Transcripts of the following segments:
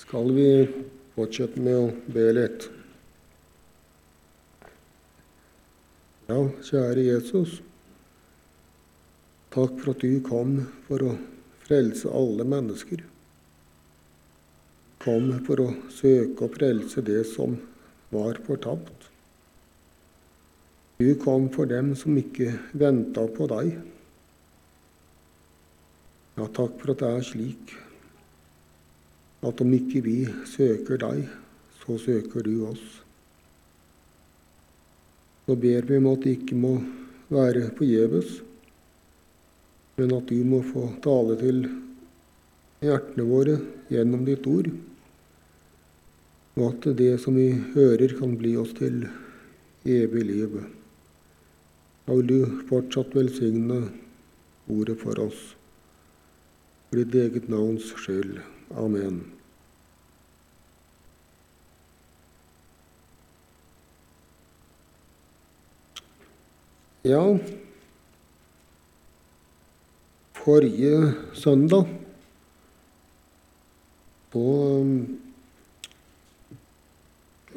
skal vi fortsette med å be litt. Ja, kjære Jesus. Takk for at du kom for å frelse alle mennesker. Kom for å søke å frelse det som var fortapt. Du kom for dem som ikke venta på deg. Ja, takk for at det er slik at om ikke vi søker deg, så søker du oss. Så ber vi om at det ikke må være forgjeves, men at du må få tale til hjertene våre gjennom ditt ord, og at det som vi hører, kan bli oss til evig liv. Da vil du fortsatt velsigne ordet for oss. For ditt eget navns skyld. Amen. Ja, forrige søndag på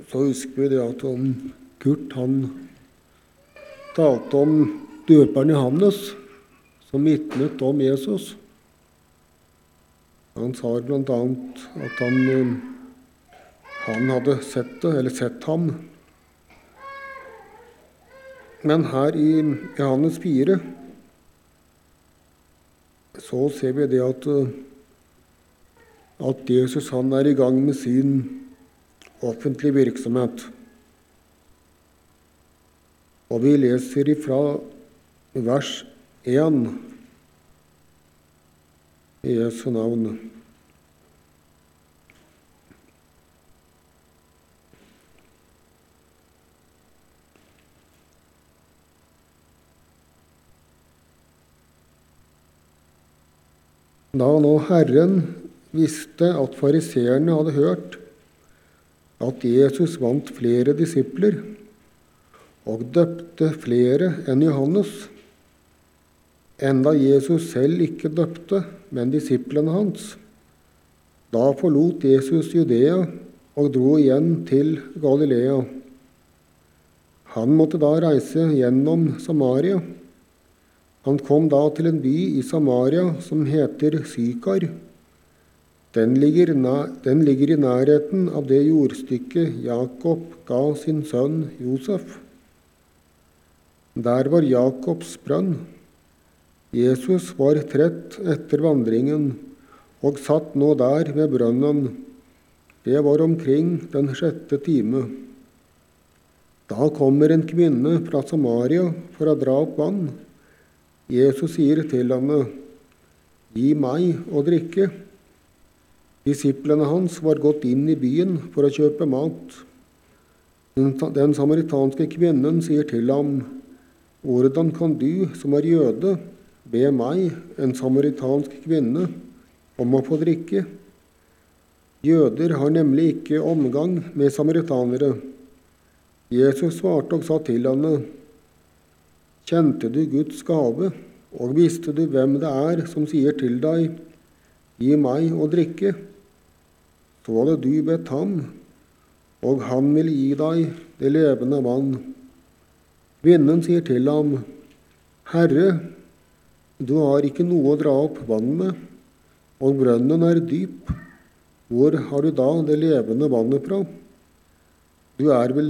så husker vi det at om Kurt han talte om døperen Johannes, som vitnet om Jesus. Han sa bl.a. at han, eh, han hadde sett det, eller sett ham. Men her i Johannes 4 så ser vi det at, eh, at Jesus han er i gang med sin offentlige virksomhet. Og vi leser ifra vers 1 i Jesu navn. Da nå Herren visste at fariseerne hadde hørt at Jesus vant flere disipler, og døpte flere enn Johannes, enda Jesus selv ikke døpte, men disiplene hans. Da forlot Jesus Judea og dro igjen til Galilea. Han måtte da reise gjennom Samaria. Han kom da til en by i Samaria som heter Sykar. Den ligger, den ligger, i nærheten av det jordstykket Jakob ga sin sønn Josef. Der var Jakobs brønn. Jesus var trett etter vandringen og satt nå der ved brønnen. Det var omkring den sjette time. Da kommer en kvinne fra Samaria for å dra opp vann. Jesus sier til henne, 'Gi meg å drikke.' Disiplene hans var gått inn i byen for å kjøpe mat. Den samaritanske kvinnen sier til ham, hvordan kan du, som er jøde, be meg, en samaritansk kvinne, om å få drikke? Jøder har nemlig ikke omgang med samaritanere. Jesus svarte og sa til henne, Kjente du Guds gave, og visste du hvem det er som sier til deg, Gi meg å drikke? Så hadde du bedt ham, og han vil gi deg det levende vann. Kvinnen sier til ham, Herre, du har ikke noe å dra opp vann med, og brønnen er dyp. Hvor har du da det levende vannet fra? Du er, vel,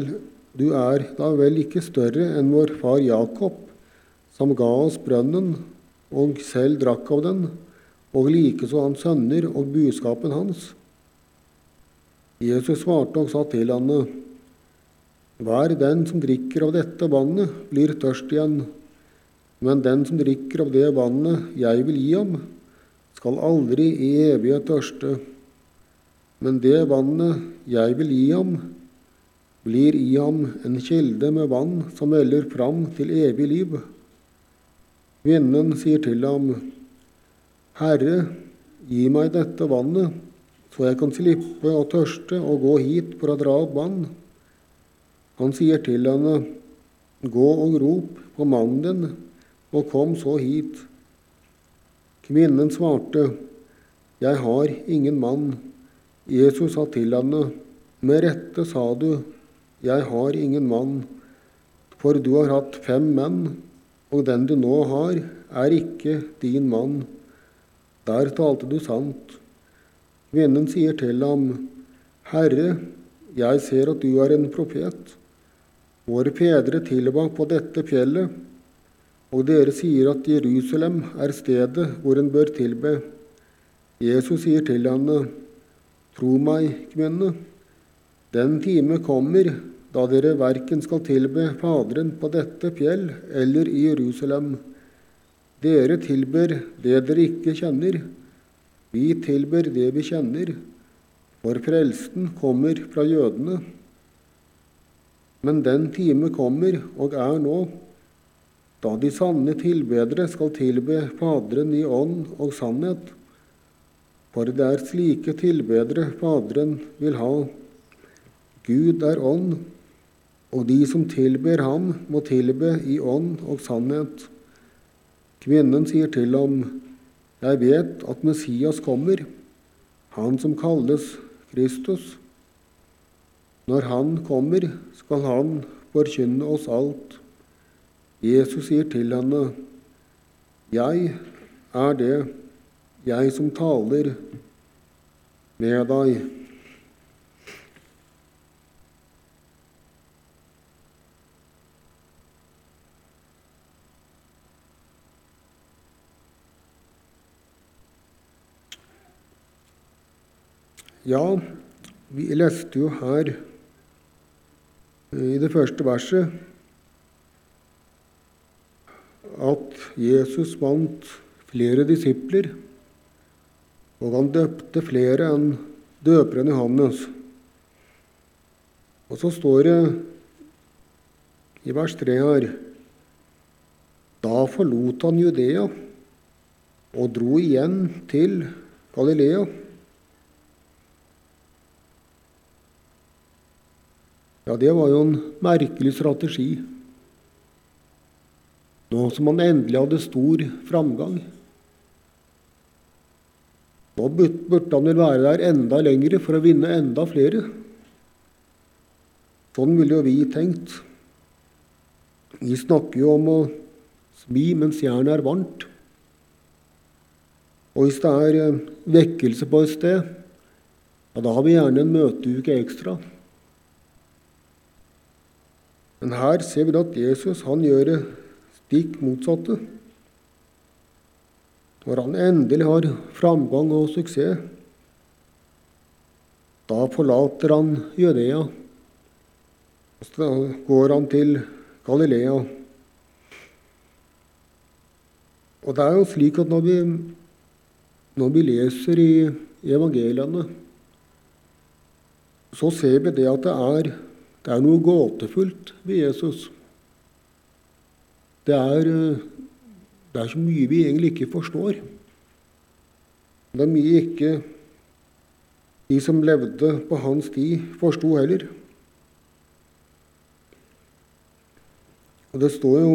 du er da vel ikke større enn vår far Jakob, som ga oss brønnen og selv drakk av den, og likeså hans sønner og buskapen hans. Jesus svarte og sa til henne, hver den som drikker av dette vannet, blir tørst igjen. Men den som drikker av det vannet jeg vil gi ham, skal aldri i evighet tørste. Men det vannet jeg vil gi ham, blir i ham en kilde med vann som veller fram til evig liv. Kvinnen sier til ham, Herre, gi meg dette vannet, så jeg kan slippe å tørste og gå hit for å dra opp vann. Han sier til henne, Gå og rop på mannen din, og kom så hit. Kvinnen svarte, Jeg har ingen mann. Jesus sa til henne, med rette sa du, jeg har ingen mann, for du har hatt fem menn, og den du nå har, er ikke din mann. Der talte du sant. Kvinnen sier til ham, Herre, jeg ser at du er en profet. Våre fedre tilba på dette fjellet, og dere sier at Jerusalem er stedet hvor en bør tilbe. Jesus sier til henne, Tro meg, kvinne, den time kommer da dere verken skal tilbe Faderen på dette fjell eller i Jerusalem. Dere tilber det dere ikke kjenner. Vi tilber det vi kjenner, for frelsen kommer fra jødene. Men den time kommer, og er nå, da de sanne tilbedere skal tilbe Faderen i ånd og sannhet. For det er slike tilbedere Faderen vil ha. Gud er ånd, og de som tilber ham, må tilbe i ånd og sannhet. Kvinnen sier til ham, Jeg vet at Messias kommer, han som kalles Kristus. Når han kommer, skal han forkynne oss alt. Jesus sier til henne, Jeg er det, jeg som taler med deg. Ja, vi leste jo her i det første verset at Jesus vant flere disipler, og han døpte flere enn døperen Johannes. Og så står det i vers 3 her Da forlot han Judea og dro igjen til Galilea. Ja, det var jo en merkelig strategi. Nå som han endelig hadde stor framgang. Nå burde han vel være der enda lenger for å vinne enda flere. Sånn ville jo vi tenkt. Vi snakker jo om å smi mens jernet er varmt. Og hvis det er eh, vekkelse på et sted, ja, da har vi gjerne en møteuke ekstra. Men her ser vi at Jesus han gjør det stikk motsatte. Når han endelig har framgang og suksess, da forlater han Jødea. Så går han til Galilea. Og det er jo slik at når vi, når vi leser i evangeliene, så ser vi det at det er det er noe gåtefullt ved Jesus. Det er, eh, det er, så mye vi egentlig ikke forstår. Det er mye ikke de som levde på hans tid, forsto heller. Og Det står jo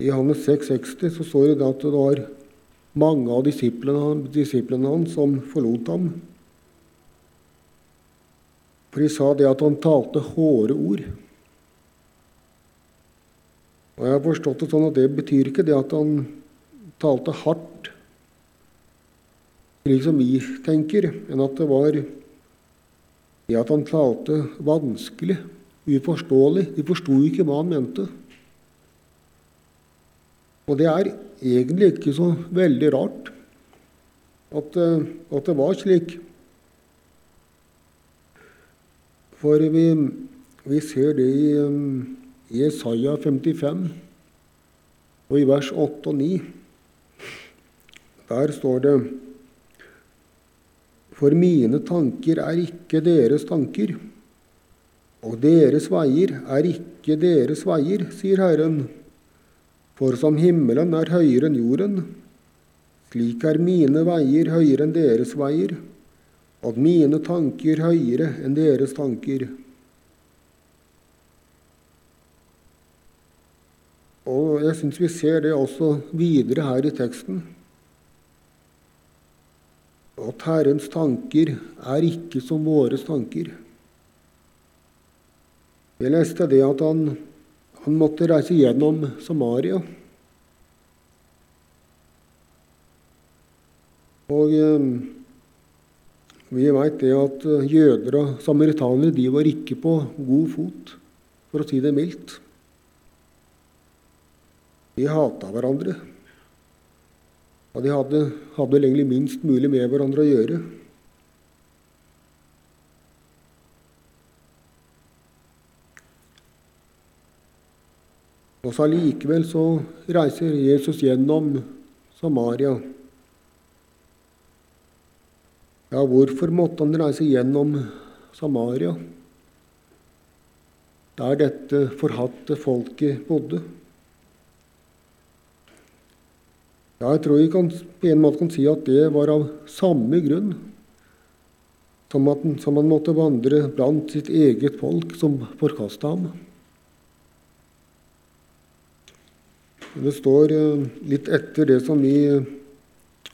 i Johannes 6,60 så står det at det var mange av disiplene, disiplene hans som forlot ham. For de sa det at han talte hårde ord. Og Jeg har forstått det sånn at det betyr ikke det at han talte hardt, slik som vi tenker, men at det var det at han talte vanskelig, uforståelig. De forsto ikke hva han mente. Og det er egentlig ikke så veldig rart at, eh, at det var slik. For vi, vi ser det i, um, i Isaiah 55 og i vers 8 og 9. Der står det For mine tanker er ikke deres tanker, og deres veier er ikke deres veier, sier Herren. For som himmelen er høyere enn jorden, slik er mine veier høyere enn deres veier, og mine tanker høyere enn deres tanker. Og jeg syns vi ser det også videre her i teksten. At Herrens tanker er ikke som våre tanker. Jeg leste det at han, han måtte reise gjennom Samaria. Og eh, vi veit det at eh, jøder og samaritanere de var ikke på god fot, for å si det mildt. De hata hverandre. Og de hadde, hadde egentlig minst mulig med hverandre å gjøre. Og så allikevel så reiser Jesus gjennom Samaria. Ja, hvorfor måtte han reise gjennom Samaria, der dette forhatte folket bodde? Ja, jeg tror vi kan, på en måte kan si at det var av samme grunn som at som han måtte vandre blant sitt eget folk, som forkasta ham. Det står eh, litt etter det som vi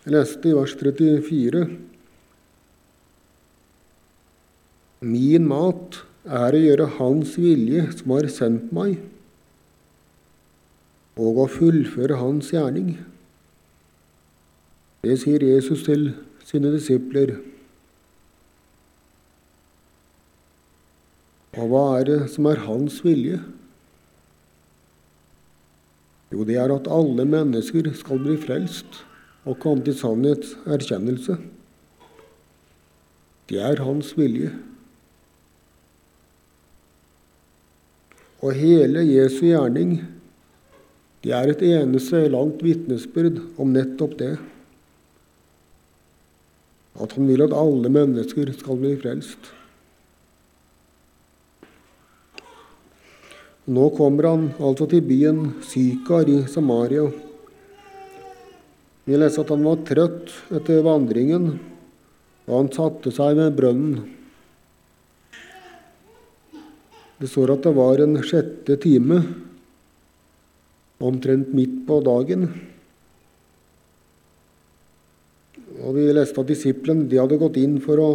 leste i vers 34. Min mat er å gjøre Hans vilje, som har sendt meg, og å fullføre Hans gjerning. Det sier Jesus til sine disipler. Og hva er det som er Hans vilje? Jo, det er at alle mennesker skal bli frelst og komme til sannhets erkjennelse. Det er Hans vilje. Og hele Jesu gjerning det er et eneste langt vitnesbyrd om nettopp det. At han vil at alle mennesker skal bli frelst. Nå kommer han altså til byen Sykar i Samaria. Vi leser at han var trøtt etter vandringen, og han satte seg ved brønnen. Det står at det var en sjette time, omtrent midt på dagen. Og vi leste at disiplene de hadde gått inn for å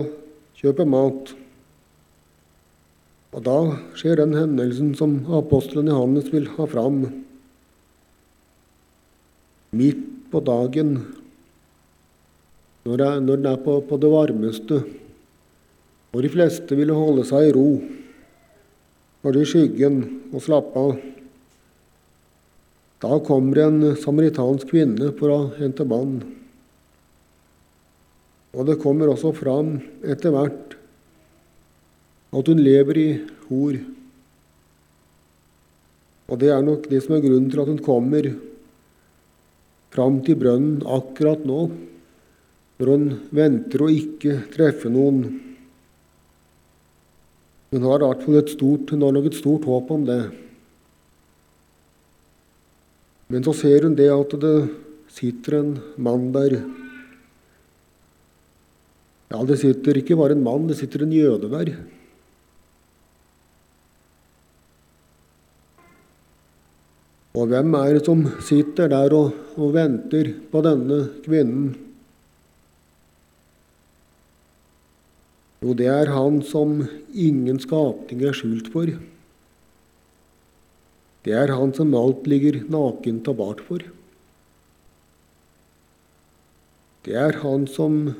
kjøpe mat. Og da skjer den hendelsen som apostelen Johannes vil ha fram. Midt på dagen, når, den er på, på det varmeste, hvor de fleste ville holde seg i ro var det i skyggen og slappe av. Da kommer en samaritansk kvinne for å hente vann. Og det kommer også fram etter hvert at hun lever i hor. Og det er nok det som er grunnen til at hun kommer fram til brønnen akkurat nå, når hun venter å ikke treffe noen. Hun har i hvert fall et stort, hun har nok et stort håp om det. Men så ser hun det at det sitter en mann der. Ja, det sitter ikke bare en mann, det sitter en jøde der. Og hvem er det som sitter der og, og venter på denne kvinnen? Jo, det er Han som ingen skapning er skjult for. Det er Han som alt ligger nakent og bart for. Det er Han som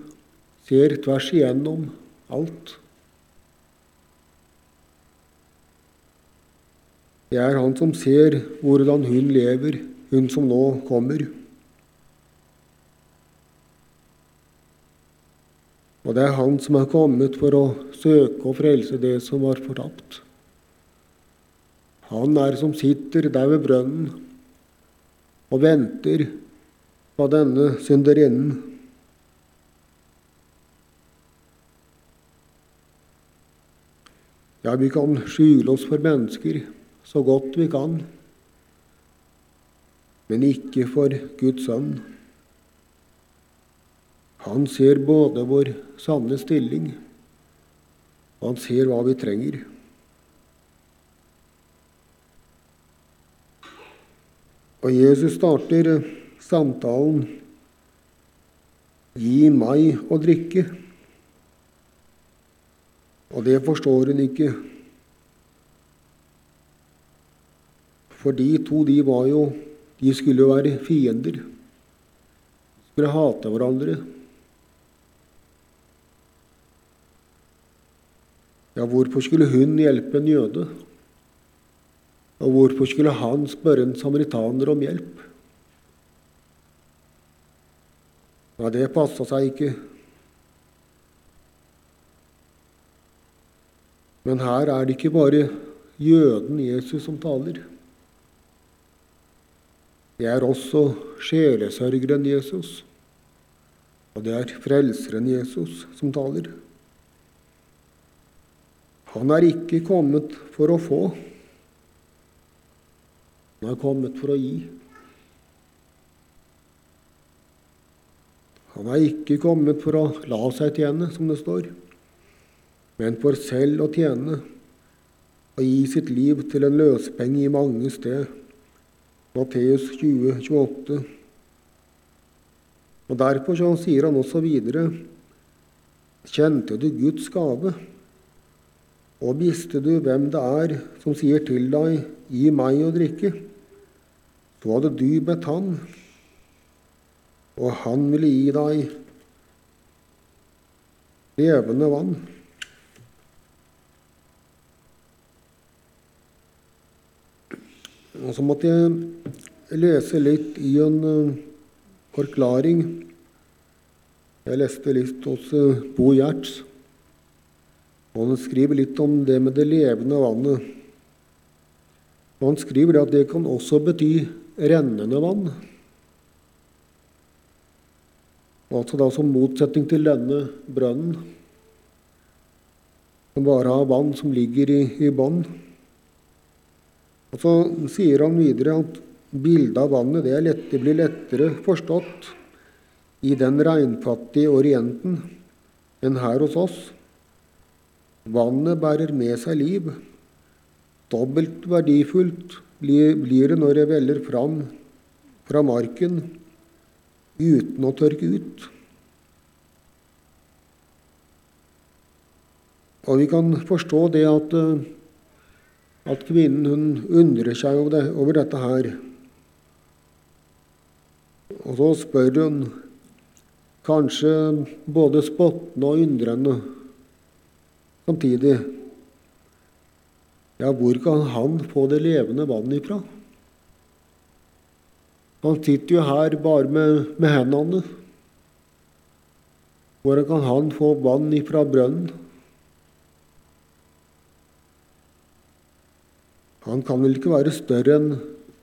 ser tvers igjennom alt. Det er Han som ser hvordan hun lever, hun som nå kommer. Og det er Han som er kommet for å søke og frelse det som var fortapt. Han er som sitter der ved brønnen og venter på denne synderinnen. Ja, vi kan skjule oss for mennesker så godt vi kan, men ikke for Guds sønn. Han ser både vår sanne stilling, og han ser hva vi trenger. Og Jesus starter samtalen Gi meg å drikke. Og det forstår hun ikke. For de to, de var jo De skulle jo være fiender. De skulle hate hverandre. Ja, hvorfor skulle hun hjelpe en jøde? Og hvorfor skulle han spørre en samaritaner om hjelp? Ja, det passa seg ikke. Men her er det ikke bare jøden Jesus som taler. Det er også sjelesørgeren Jesus, og det er frelseren Jesus som taler. Han er ikke kommet for å få, han er kommet for å gi. Han er ikke kommet for å la seg tjene, som det står, men for selv å tjene og gi sitt liv til en løsepenge i mange sted. Matteus 20, 28. Og Derfor så sier han også videre Kjente du Guds gave? Og visste du hvem det er som sier til deg, gi meg å drikke? Så hadde du bedt han, og han ville gi deg levende vann. Og så måtte jeg lese litt i en uh, forklaring. Jeg leste litt hos uh, Bo Gjerts. Han skriver litt om det med det levende vannet. Han skriver at det kan også bety rennende vann. Altså da som motsetning til denne brønnen, som bare har vann som ligger i, i bånn. Og så sier han videre at bildet av vannet det, lett, det blir lettere forstått i den regnfattige Orienten enn her hos oss. Vannet bærer med seg liv. Dobbelt verdifullt blir det når det veller fram fra marken uten å tørke ut. Og vi kan forstå det at, eh, at kvinnen hun undrer seg over, det, over dette her. Og så spør hun, kanskje både spottende og undrende samtidig Ja, hvor kan han få det levende vannet ifra? Han sitter jo her bare med, med hendene. Hvordan kan han få vann ifra brønnen? Han kan vel ikke være større enn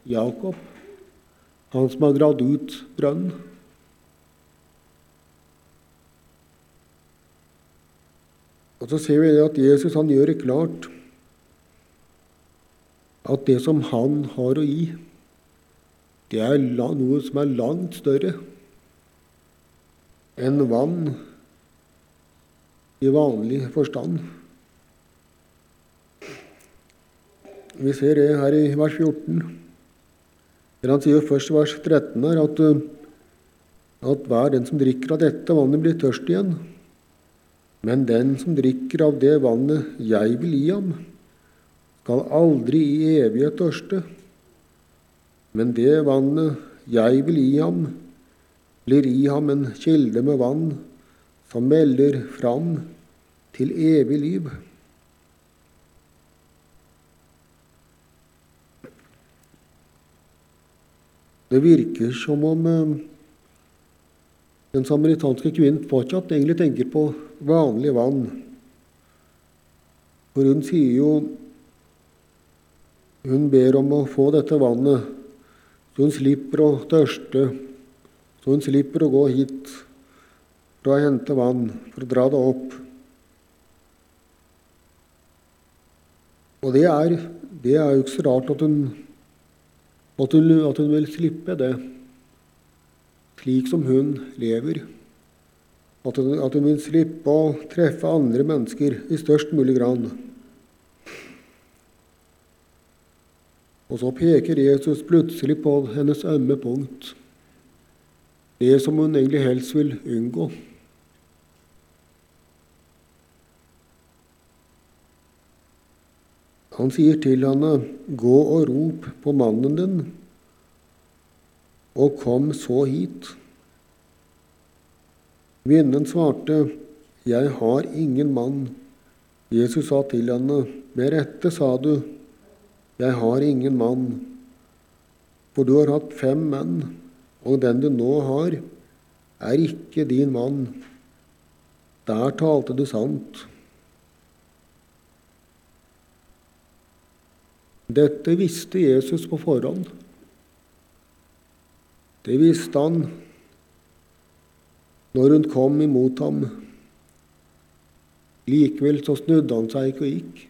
Jakob, han som har gravd ut brønnen? Og så ser vi at Jesus han gjør det klart at det som han har å gi, det er noe som er langt større enn vann i vanlig forstand. Vi ser det her i vers 14. Der han sier først i vers 13 her at, at hver den som drikker av dette vannet, blir tørst igjen. Men den som drikker av det vannet jeg vil gi ham, skal aldri i evighet tørste. Men det vannet jeg vil gi ham, blir i ham en kilde med vann som melder fram til evig liv. Det virker som om eh, den samaritanske kvinnen fortsatt egentlig tenker på vanlig vann. For hun sier jo Hun ber om å få dette vannet så hun slipper å tørste, så hun slipper å gå hit for å hente vann, for å dra det opp. Og det er, det er jo ikke så rart at hun, at hun, at hun vil slippe det, slik som hun lever. At hun, at hun vil slippe å treffe andre mennesker i størst mulig grad. Og så peker Jesus plutselig på hennes ømme punkt. det som hun egentlig helst vil unngå. Han sier til henne, 'Gå og rop på mannen din, og kom så hit.' Kvinnen svarte, 'Jeg har ingen mann.' Jesus sa til henne, 'Med rette sa du, 'Jeg har ingen mann', for du har hatt fem menn, og den du nå har, er ikke din mann. Der talte du sant. Dette visste Jesus på forhånd. Det visste han når hun kom imot ham. Likevel så snudde han seg ikke og gikk.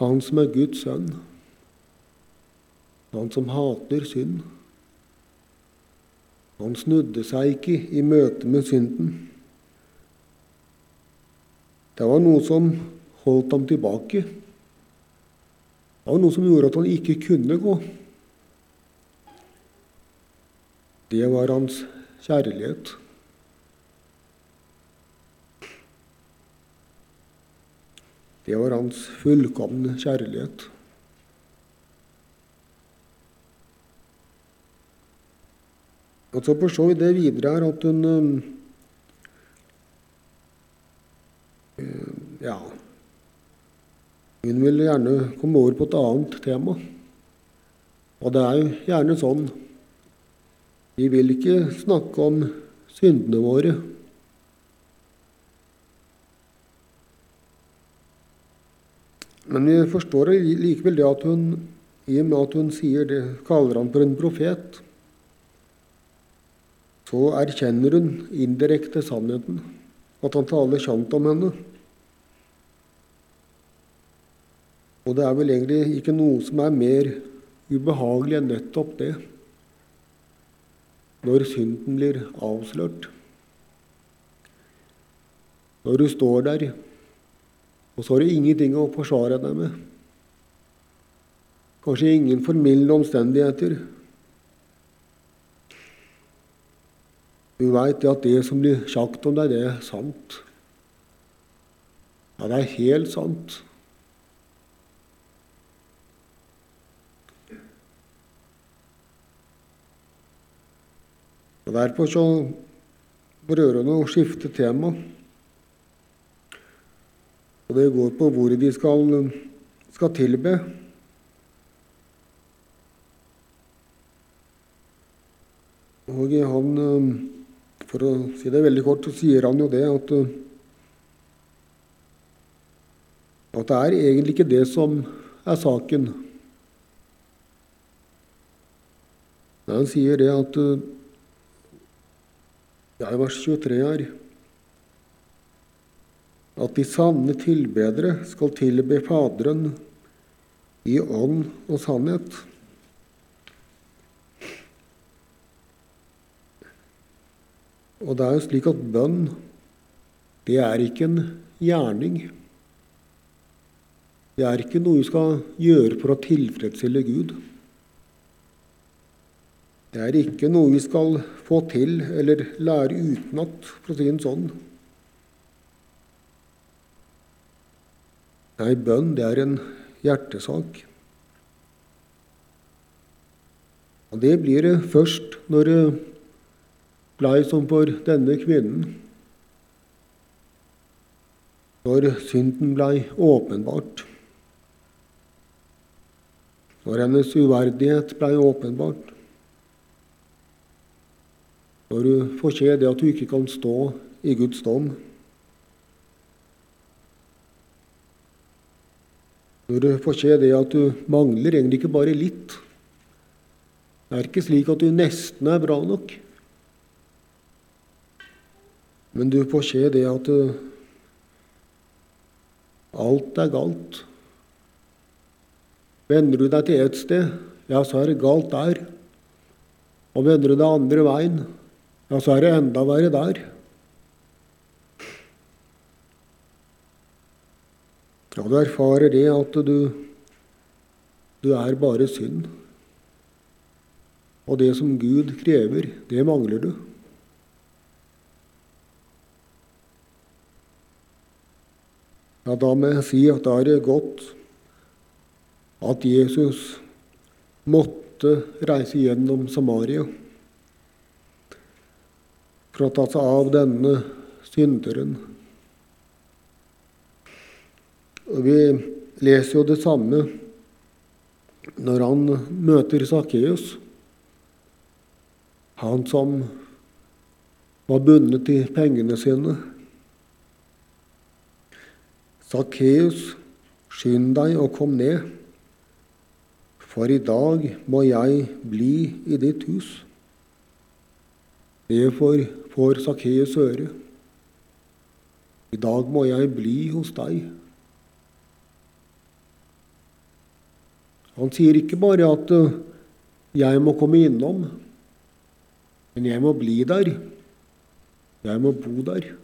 Han som er Guds sønn, han som hater synd. Han snudde seg ikke i møte med synden. Det var noe som holdt ham tilbake. Det var noe som gjorde at han ikke kunne gå. Det var hans kjærlighet. Det var hans fullkomne kjærlighet. Og så forstår vi det videre her at hun Ja, hun vil gjerne komme over på et annet tema. Og det er jo gjerne sånn. Vi vil ikke snakke om syndene våre. Men vi forstår likevel det at hun, i og med at hun sier det, kaller han for en profet, så erkjenner hun indirekte sannheten, at han taler sant om henne. Og det er vel egentlig ikke noe som er mer ubehagelig enn nettopp det. Når synden blir avslørt. Når du står der, og så har du ingenting å forsvare deg med. Kanskje ingen formildende omstendigheter. Du veit at det som blir sagt om deg, det er sant. Ja, det er helt sant. Og Derfor så hun å skifte tema. Og det går på hvor de skal, skal tilbe. Og han, for å si det veldig kort, så sier han jo det at at det er egentlig ikke det som er saken. Han sier det at i vers 23 her at de sanne tilbedere skal tilbe Faderen i ånd og sannhet. Og det er jo slik at bønn, det er ikke en gjerning. Det er ikke noe vi skal gjøre for å tilfredsstille Gud. Det er ikke noe vi skal få til eller lære utenat, for å si det sånn. Nei, bønn det er en hjertesak. Og det blir det først når det blei som for denne kvinnen. Når synden blei åpenbart. Når hennes uverdighet blei åpenbart. Når du får se det at du ikke kan stå i Guds dom. Når du får se det at du mangler egentlig ikke bare litt. Det er ikke slik at du nesten er bra nok. Men du får se det at alt er galt. Vender du deg til ett sted, ja, så er det galt der. Og vender du deg andre veien, ja, så er det enda verre der. Ja, du erfarer det at du, du er bare synd. og det som Gud krever, det mangler du. Ja, da må jeg si at da er det godt at Jesus måtte reise gjennom Samaria for å ta seg av denne synderen. Og vi leser jo det samme når han møter Sakkeus. Han som var bundet til pengene sine. Sakkeus, skynd deg og kom ned, for i dag må jeg bli i ditt hus. Det får, får Sakkeus høre. I dag må jeg bli hos deg. Han sier ikke bare at eh, 'jeg må komme innom', men 'jeg må bli der'. Jeg må bo der.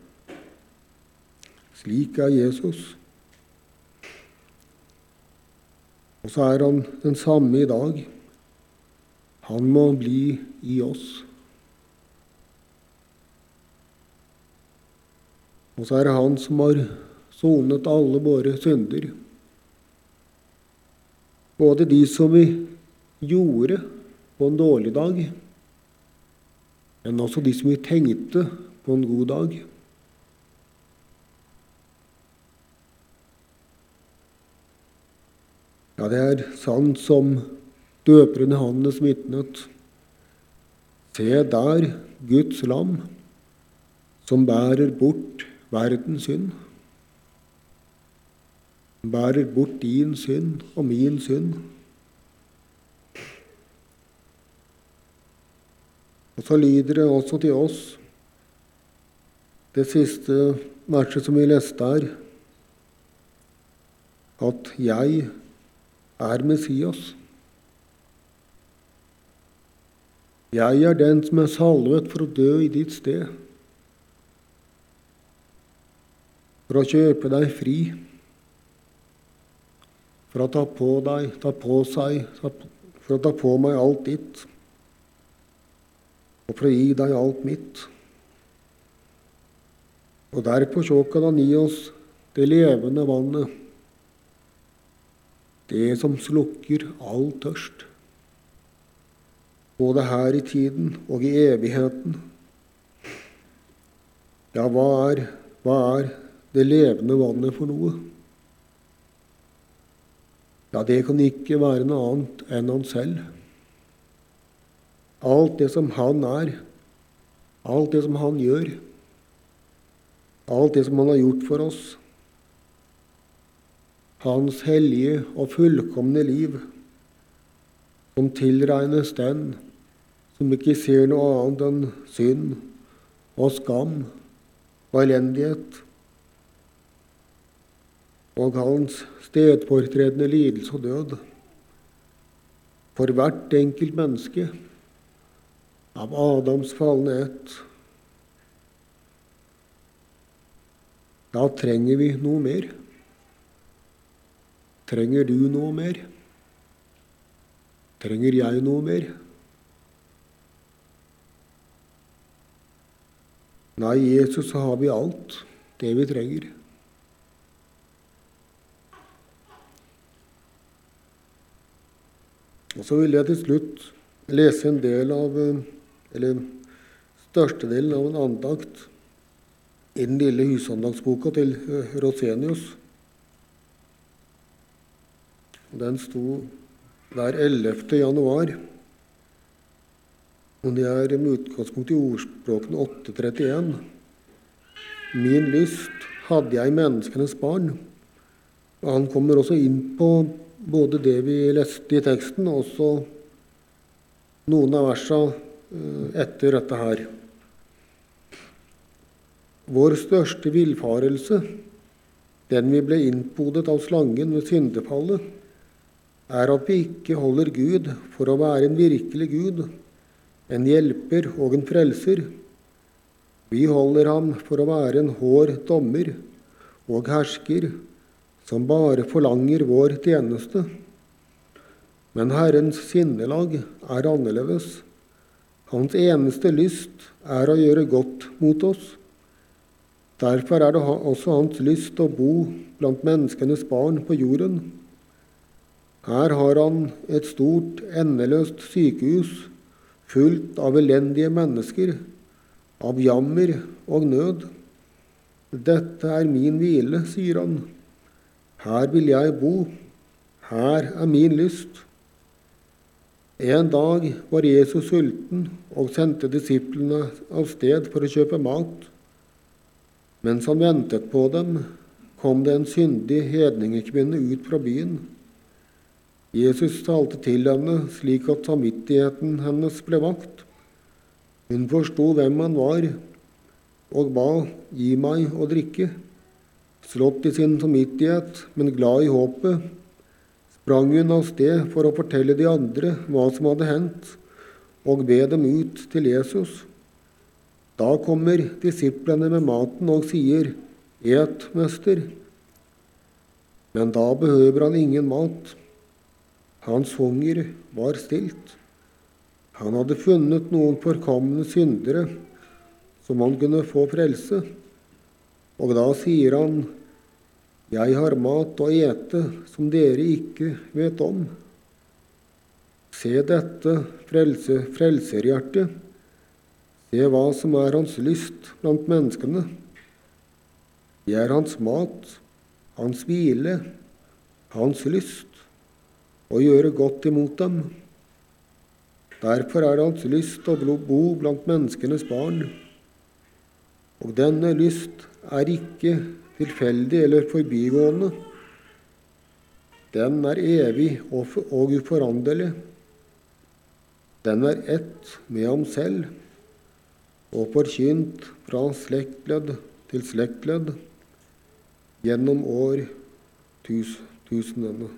Slik er Jesus. Og så er han den samme i dag. Han må bli i oss. Og så er det han som har sonet alle våre synder. Både de som vi gjorde på en dårlig dag, men også de som vi tenkte på en god dag. Ja, det er sant som døperen Johannes vitnet. Se der Guds lam, som bærer bort verdens synd bærer bort din synd og min synd. Og så lyder det også til oss, det siste verset som vi leste her, at 'jeg er Messias'. Jeg er den som er salvet for å dø i ditt sted, for å kjøpe deg fri for å ta på deg, ta på seg, for å ta på meg alt ditt, og for å gi deg alt mitt. Og derpå så kan han gi oss det levende vannet, det som slukker all tørst, både her i tiden og i evigheten. Ja, hva er, hva er det levende vannet for noe? Ja, det kan ikke være noe annet enn han selv. Alt det som han er, alt det som han gjør, alt det som han har gjort for oss. Hans hellige og fullkomne liv, som tilregnes den som ikke ser noe annet enn synd og skam og elendighet og hans stedfortredende lidelse og død for hvert enkelt menneske av Adams falne ett. Da trenger vi noe mer. Trenger du noe mer? Trenger jeg noe mer? Nei, Jesus, så har vi alt det vi trenger. Og Så vil jeg til slutt lese en del av, eller størstedelen av en andakt i den lille husandaktsboka til Rosenius. Den sto hver 11. januar. Og det er med utgangspunkt i ordspråkene 831. Min lyst hadde jeg menneskenes barn. Og han kommer også inn på både det vi leste i teksten, og også noen av versene eh, etter dette her. Vår største villfarelse, den vi ble innpodet av slangen ved syndefallet, er at vi ikke holder Gud for å være en virkelig Gud, en hjelper og en frelser. Vi holder ham for å være en hård dommer og hersker som bare forlanger vår tjeneste. Men Herrens sinnelag er annerledes. Hans eneste lyst er å gjøre godt mot oss. Derfor er det også hans lyst å bo blant menneskenes barn på jorden. Her har han et stort, endeløst sykehus fullt av elendige mennesker, av jammer og nød. Dette er min hvile, sier han. Her vil jeg bo. Her er min lyst. En dag var Jesus sulten og sendte disiplene av sted for å kjøpe mat. Mens han ventet på dem, kom det en syndig hedningekvinne ut fra byen. Jesus talte til henne slik at samvittigheten hennes ble vakt. Hun forsto hvem han var, og ba, gi meg å drikke. Slått i sin samvittighet, men glad i håpet, sprang hun av sted for å fortelle de andre hva som hadde hendt, og be dem ut til Jesus. Da kommer disiplene med maten og sier, Et, mester. Men da behøver han ingen mat. Hans hunger var stilt. Han hadde funnet noen forkomne syndere som han kunne få frelse. Og da sier han, Jeg har mat å ete som dere ikke vet om. Se dette frelse, frelserhjertet Se hva som er hans lyst blant menneskene. Det er hans mat, hans hvile, hans lyst å gjøre godt imot dem. Derfor er hans lyst å bo blant menneskenes barn. Og denne lyst er ikke tilfeldig eller forbigående. Den er evig og uforanderlig. Den er ett med ham selv og forkynt fra slektledd til slektledd gjennom år tus, tusenene.